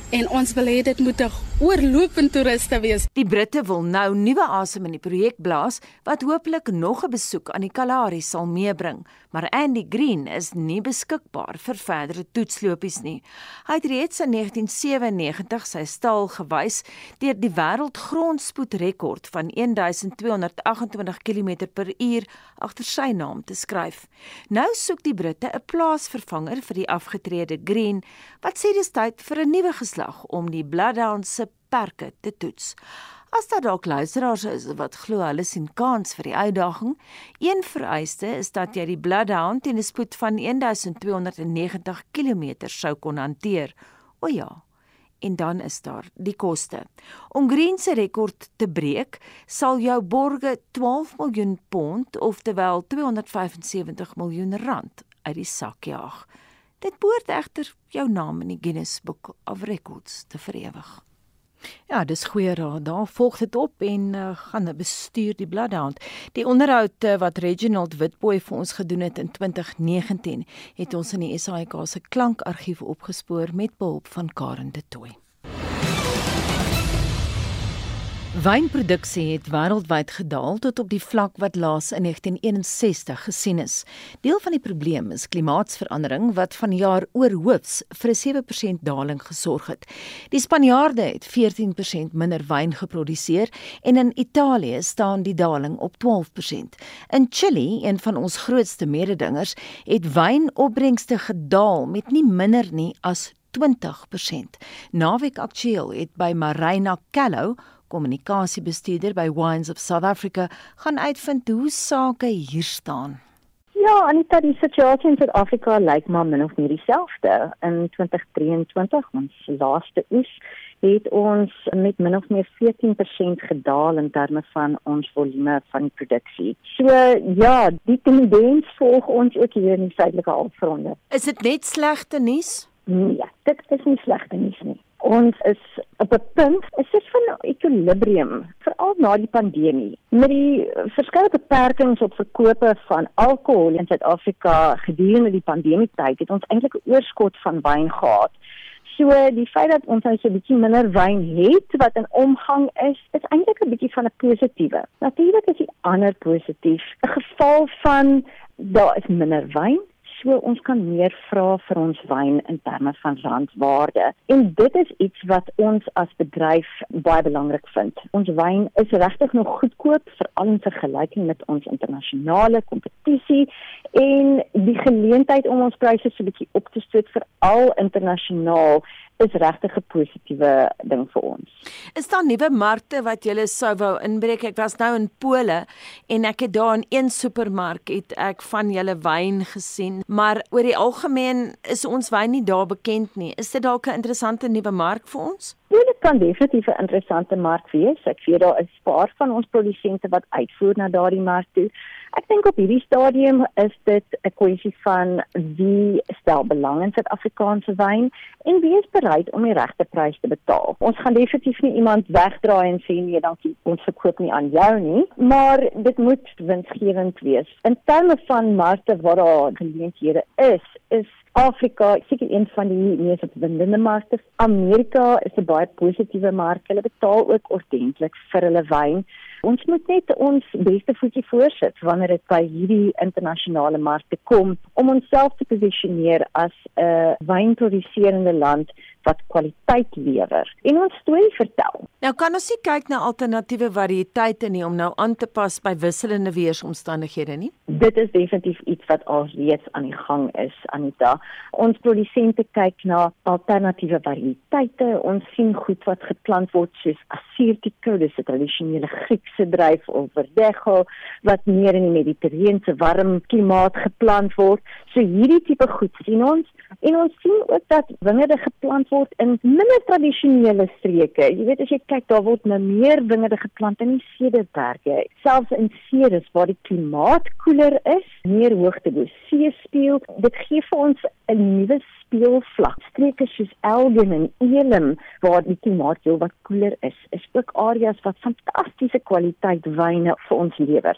en ons wil hê dit moet 'n oorlopende toeriste wees. Die Britte wil nou nuwe asem in die projek blaas wat hopelik nog 'n besoek aan die Kalahari sal meebring, maar Andy Green is nie beskikbaar vir verdere toetslopies nie. Hy het reeds in 1997 sy stal gewys deur die wêreldgrondspoedrekord van 1228 km/h agter sy naam te skryf. Nou soek die Britte 'n plaasvervanger vir die afgetrede Green wat sê dis tyd vir 'n nuwe geslag om die Bloodhound se perke te toets. As daar dalk luisteraars is wat glo hulle sien kans vir die uitdaging, een vereiste is dat jy die Bloodhound teen 'n spoed van 1290 km sou kon hanteer. O ja. En dan is daar die koste. Om Green se rekord te breek, sal jou borge 12 miljoen pond, oftewel 275 miljoen rand uit die sak jaag. Dit behoort egter jou naam in die Guinness Book of Records te verewig. Ja, dis goeie raad. Daar volg dit op en uh, gaan bestuur die Bloodhound. Die onderhoud uh, wat Reginald Witboy vir ons gedoen het in 2019, het ons in die SAIK se klankargief opgespoor met behulp van Karen de Tooy. Wynproduksie het wêreldwyd gedaal tot op die vlak wat laas in 1961 gesien is. Deel van die probleem is klimaatsverandering wat vanjaar oorhoofs vir 'n 7% daling gesorg het. Die Spanjaarde het 14% minder wyn geproduseer en in Italië staan die daling op 12%. In Chili, een van ons grootste mededingers, het wynopbrengste gedaal met nie minder nie as 20%. Naweek Aktueel het by Marina Callow kommunikasiebestuurder by Wines of South Africa, gaan uitvind hoe sake hier staan. Ja, Anita, die situasie in Suid-Afrika lyk maar min of meer dieselfde. In 2023, ons laaste oes, het ons met min of meer 14% gedaal in terme van ons volume van produksie. So ja, die tendens volg ons ook hier in die suidelike halfronde. Is dit net slegte nuus? Nee, dit is nie slegte nuus nie ons is op 'n punt, is dit van equilibrium, veral na die pandemie. Met die verskeie beperkings op verkope van alkohol in Suid-Afrika gedurende die pandemie tyd, het ons eintlik 'n oorskot van wyn gehad. So die feit dat ons nou so 'n bietjie minder wyn het wat in omgang is, is eintlik 'n bietjie van 'n positiewe. Natuurlik is die ander positief, 'n geval van daar is minder wyn so ons kan meer vra vir ons wyn in terme van randwaarde. En dit is iets wat ons as bedryf baie belangrik vind. Ons wyn is regtig nog goedkoop veral in vergelyking met ons internasionale kompetisie en die geleentheid om ons pryse so 'n bietjie op te stoot vir al internasionaal is regtig 'n positiewe ding vir ons. Is daar nuwe markte wat jy sou wou inbreek? Ek was nou in Pole en ek het daar in een supermark het ek van julle wyn gesien, maar oor die algemeen is ons wyn nie daar bekend nie. Is dit dalk 'n interessante nuwe mark vir ons? Ja, dit kan definitief 'n interessante mark wees. Ek sien daar is 'n paar van ons produsente wat uitvoer na daardie mark toe. Ek dink op hierdie stadium is dit 'n kwessie van wie stel belang in Suid-Afrikaanse wyn en wie is bereid om die regte prys te betaal. Ons gaan definitief nie iemand wegdraai en sê nee, dankie, ons verkoop nie aan jou nie, maar dit moet winsgewend wees. In terme van markte waar daar geleenthede is, is Afrika seker een van die mees opwindende markte. Amerika is 'n baie positiewe mark. Hulle betaal ook ordentlik vir hulle wyn. Ons moet net ons beste voetjie voorsit wanneer dit by hierdie internasionale markte kom om onsself te posisioneer as 'n wynproduserende land wat kwaliteit lewer en ons storie vertel. Nou kan ons nie kyk na alternatiewe variëteite nie om nou aan te pas by wisselende weeromstandighede nie. Dit is definitief iets wat alreeds aan die gang is Anita. Ons produsente kyk na alternatiewe variëteite. Ons sien goed wat geplant word soos Assyrtiko, dis 'n tradisionele Griekse druif of Verdecho wat meer in die Mediterrane warm klimaat geplant word. So hierdie tipe goed sien ons en ons sien ook dat wingerde geplant word in minder tradisionele streke. Jy weet as jy kyk, daar word nou meer wingerde geplant in die Cederberge, selfs in Ceres waar die klimaat koeler is, meer hoogte bo see speel. Dit gee vir ons 'n nuwe speelvlak. Streke soos Elgin en Elim waar die klimaat heel wat koeler is, is ook areas wat fantastiese kwaliteit wyne vir ons lewer.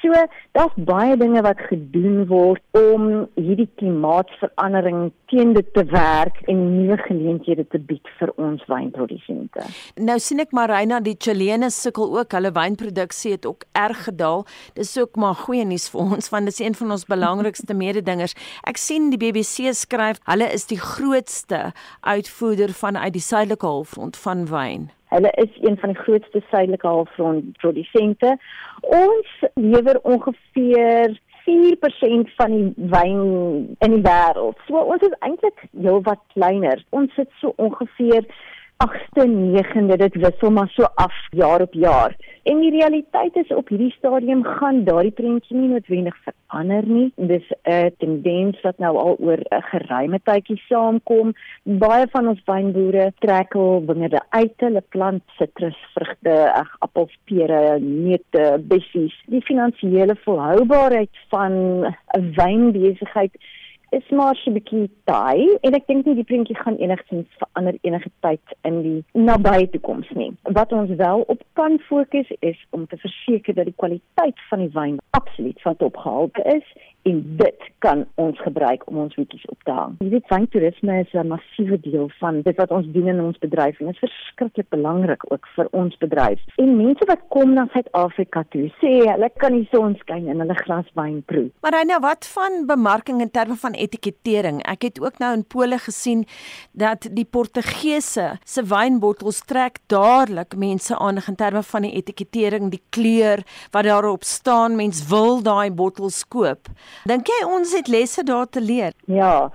So, daar's baie dinge wat gedoen word om hierdie klimaatsverandering teen dit te werk en nuwe geleenthede te bied vir ons wynprodusente. Nou sien ek Marina, die Chilene sukkel ook, hulle wynproduksie het ook erg gedaal. Dis ook maar goeie nuus vir ons want dit is een van ons belangrikste mededingers. Ek sien die BBC skryf, hulle is die grootste uitvoerder van uit die suidelike halfrond van wyn. Hulle is een van die grootste suidelike halfrond produsente. Ons lewer ongeveer 4% van die wyn in die wêreld. So ons is eintlik heelwat kleiner. Ons sit so ongeveer 8ste, 9de, dit wissel maar so af jaar op jaar. En die realiteit is op hierdie stadium gaan daardie prentjie nie noodwendig verander nie. Dis 'n tendens wat nou al oor 'n geruime tydjie saamkom. Baie van ons wynboere trek al wingerde uit, hulle plant sitrusvrugte, ag appels, pere, neute, bessies. Die finansiële volhoubaarheid van 'n wynbesigheid is maar so 'n bietjie taai en ek dink nie die prentjie gaan enigsins verander enige tyd in die nabye toekoms nie. Wat ons wel op kan fokus is om te verseker dat die kwaliteit van die wyn absoluut van top gehalte is en dit kan ons gebruik om ons hoedjies op te hang. Jy weet wyntoerisme is 'n massiewe deel van dit wat ons doen in ons bedryf en dit is verskriklik belangrik ook vir ons bedryf. En mense wat kom na Suid-Afrika toe, sê hulle kan die son skyn en hulle glas wyn proe. Maar hy nou wat van bemarking in terme van etikettering? Ek het ook nou in Pole gesien dat die Portugese se wynbottels trek dadelik mense aan in terme van die etikettering, die kleur wat daarop staan, mens wil daai bottels koop. Dink jy ons het lesse daar te leer? Ja.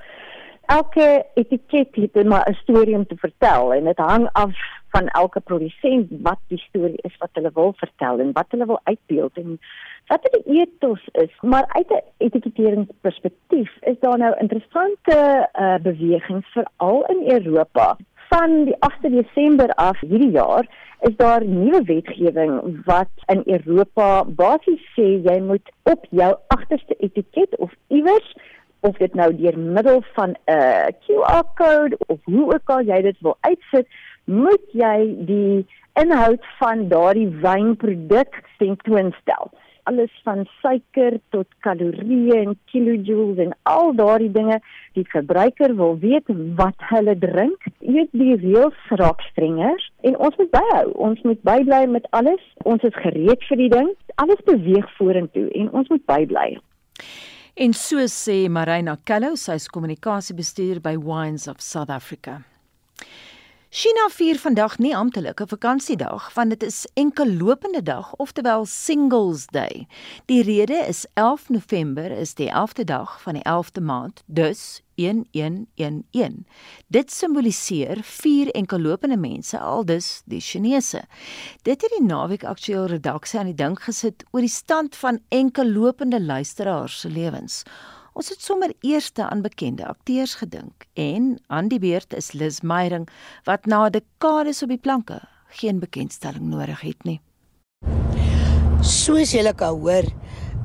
Elke etiket het maar 'n storie om te vertel en dit hang af van elke produsent wat die storie is wat hulle wil vertel en wat hulle wil uitbeeld en wat die ethos is. Maar uit 'n etiketeringsperspektief is daar nou interessante uh, bewegings veral in Europa. Van die 8de Desember af hierdie jaar is daar nuwe wetgewing wat in Europa basies sê jy moet op jou agterste etiket of iewers of dit nou deur middel van 'n uh, QR-kode of hoe ook al jy dit wil uitsit, moet jy die inhoud van daardie wynproduk tentoonstel alles van suiker tot kalorieë en kilojoules en al daardie dinge die verbruiker wil weet wat hulle drink. Eet die reëls raak strenger en ons moet byhou. Ons moet bybly met alles. Ons is gereed vir die ding. Alles beweeg vorentoe en ons moet bybly. En so sê Marina Kello, sy is kommunikasiebestuurder by Wines of South Africa. China vier vandag nie amptelike vakansiedag want dit is enkel lopende dag oftewel Singles Day. Die rede is 11 November is die 11de dag van die 11de maand, dus 1111. Dit simboliseer vier enkel lopende mense aldus die Chinese. Dit het die naweek aktueel redaksie aan die dink gesit oor die stand van enkel lopende luisteraars se lewens. Ons het sommer eerste aan bekende akteurs gedink en aan die beurt is Liz Meyering wat na dekades op die planke geen bekendstelling nodig het nie. Soos julle kan hoor,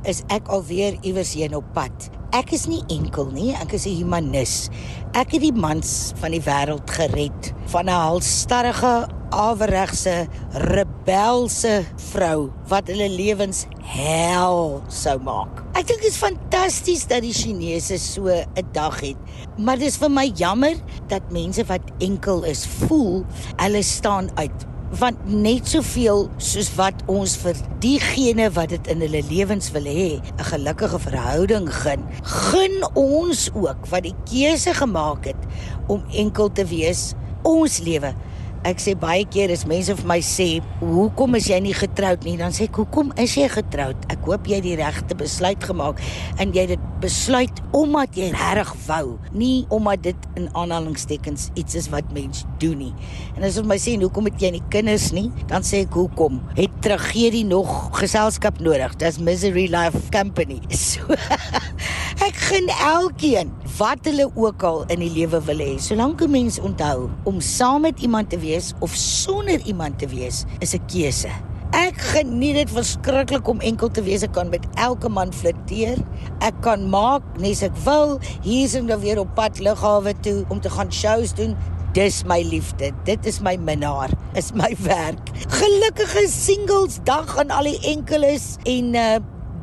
is ek alweer iewers heen op pad. Ek is nie enkel nie, ek is 'n humanis. Ek het die mans van die wêreld gered van 'n halstarrige aweregse rebelse vrou wat hulle lewens hel sou maak. Ek dink dit is fantasties dat die Chinese so 'n dag het. Maar dis vir my jammer dat mense wat enkel is, voel hulle staan uit want net soveel soos wat ons vir diegene wat dit in hulle lewens wil hê, 'n gelukkige verhouding gun, gun ons ook wat die keuse gemaak het om enkel te wees, ons lewe Ek sê baie keer as mense vir my sê, "Hoekom is jy nie getroud nie?" dan sê ek, "Hoekom is jy getroud? Ek hoop jy het die regte besluit gemaak en jy het dit besluit omdat jy reg wou, nie omdat dit in aanhalingstekens iets is wat mens doen nie." En as hulle my sê, "Hoekom het jy nie kinders nie?" dan sê ek, "Hoekom? Het tragedie nog geselskap nodig? Dis Misery Life Company." So ek gun elkeen wat hulle ook al in die lewe wil hê. Solank 'n mens onthou om saam met iemand te wees of sonder iemand te wees, is 'n keuse. Ek geniet dit verskriklik om enkel te wees. Ek kan met elke man flirteer. Ek kan maak nes ek wil. Hier is ek nou weer op pad lughawe toe om te gaan shows doen. Dis my liefde. Dit is my minnaar. Is my werk. Gelukkige singles dag aan al die enkeles en uh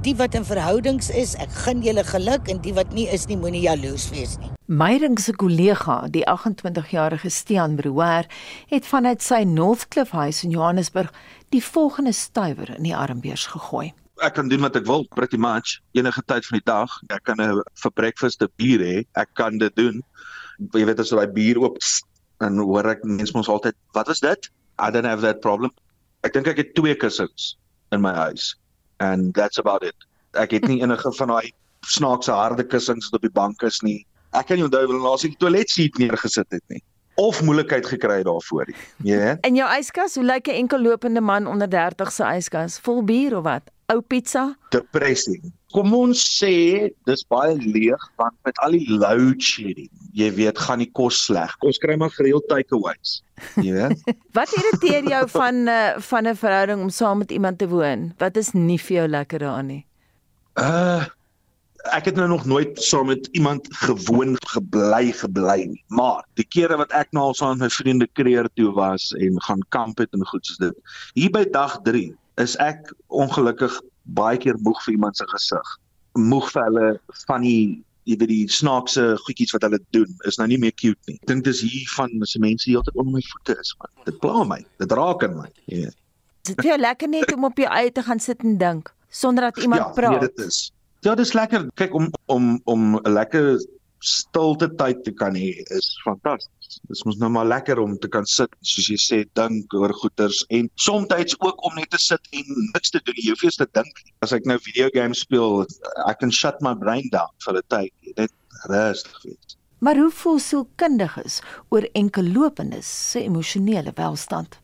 die wat in verhoudings is, ek gun julle geluk en die wat nie is nie, moenie jaloers wees nie. Meyring se kollega, die 28-jarige Stean Brouwer, het vanuit sy Northcliffe huis in Johannesburg die volgende stywer in die armbeurs gegooi. Ek kan doen wat ek wil, pretty much enige tyd van die dag. Ek kan 'n vir breakfast 'n bier hê. Ek kan dit doen. Jy weet as daai bier oop en hoor ek mense mos altyd, "Wat was dit?" I don't have that problem. Ek dink ek het twee kussings in my huis and that's about it. Ek het nie enige van daai snaakse harde kussings wat op die bank is nie. Ek kan nie onthou wanneer laas ek die toilet seat neergesit het nie of moeilikheid gekry daarvoor nie. Ja. Yeah. In jou yskas, hoe lyk 'n enkel lopende man onder 30 se yskas? Vol bier of wat? Ou pizza? Depressing. Kom ons sê dis baie leeg want met al die load shedding, jy weet, gaan die kos sleg. Ons kry maar gereeld takeaways. Jy weet. wat irriteer jou van uh, van 'n verhouding om saam met iemand te woon? Wat is nie vir jou lekker daaraan nie? Uh Ek het nou nog nooit saam met iemand gewoon gebly gebly nie, maar die kere wat ek nou al saam met my vriende kreer toe was en gaan kamp het en goed soos dit. Hier by dag 3 is ek ongelukkig baie keer moeg vir iemand se gesig. Moeg vir hulle van die jy weet die snaakse goedjies wat hulle doen is nou nie meer cute nie. Ek dink dis hier van se mense heeltyd onder my voete is man. Dit pla my. Dit raak aan my. Jy weet. Dit is lekker net om op jou eie te gaan sit en dink sonder dat iemand ja, praat. Ja, dit is. Ja, dis lekker. Kyk om om om 'n lekker stilte tyd te kan hê is fantasties. Dit is nou maar lekker om te kan sit soos jy sê dink oor goeters en soms ook om net te sit en niks te doen. Jy hoef eers te dink. As ek nou video games speel, ek kan shut my brain down vir 'n tyd. Net rustig wees. Maar hoe voel sielkundiges oor enkellopendes se emosionele welstand?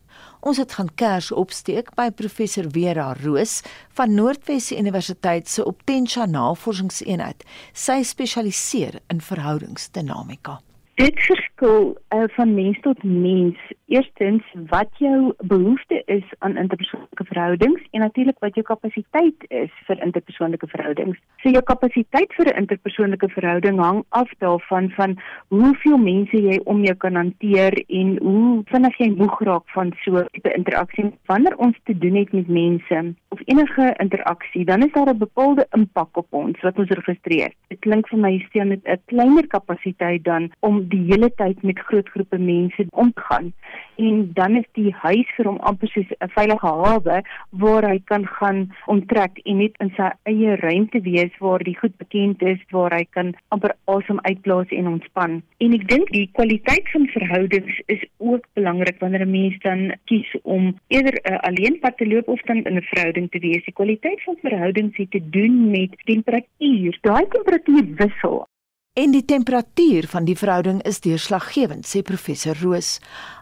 Ons het gaan kers opsteek by professor Vera Roos van Noordwes Universiteit se Optensia Navorsingseenheid. Sy spesialiseer in verhoudingsdinamika. Dit verskil uh, van mens tot mens. Eerstens wat jou behoefte is aan interpersoonlike verhoudings en natuurlik wat jou kapasiteit is vir interpersoonlike verhoudings. So jou kapasiteit vir 'n interpersoonlike verhouding hang af daarvan van hoeveel mense jy om jou kan hanteer en hoe vinnig jy moeg raak van so 'n tipe interaksie. Wanneer ons te doen het met mense of enige interaksie, dan is daar 'n bepaalde impak op ons wat ons registreer. Dit klink vir my steen met 'n kleiner kapasiteit dan om die hele tyd met groot groepe mense om te gaan. En dan is die huis vir hom amper soos 'n veilige hawe waar hy kan gaan onttrek en net in sy eie ruimte wees waar die goed bekend is waar hy kan amper asem uitblaas en ontspan. En ek dink die kwaliteit van verhoudings is ook belangrik wanneer 'n mens dan kies om eerder 'n uh, alleenpad te loop of dan in 'n verhouding te wees. Die kwaliteit van verhoudings het te doen met temperatuur. Daai temperatuur wissel En die temperatuur van die verhouding is deurslaggewend, sê professor Roos.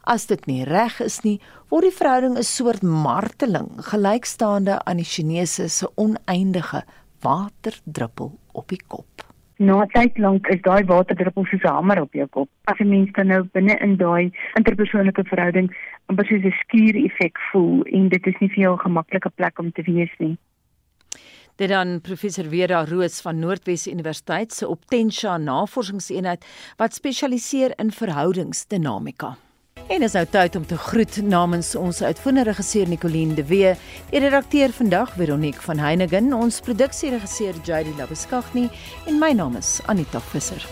As dit nie reg is nie, word die verhouding 'n soort marteling, gelykstaande aan die Chinese se oneindige waterdruppel op die kop. Na tyd lank is daai waterdruppel soos 'n hamer op jou kop. As 'n mens dan nou binne in daai interpersoonlike verhouding amper soos 'n skuur effek voel en dit is nie vir jou 'n gemaklike plek om te wees nie. Dit dan professor Vera Roos van Noordwes Universiteit se Optensia Navorsingseenheid wat spesialiseer in verhoudingsdinamika. En is nou tyd om te groet namens ons uitvoerende regisseur Nicoline de Wee, die redakteur vandag Veronique van Heiningen, ons produksieregisseur JD Labuskaghni en my naam is Anita Visser.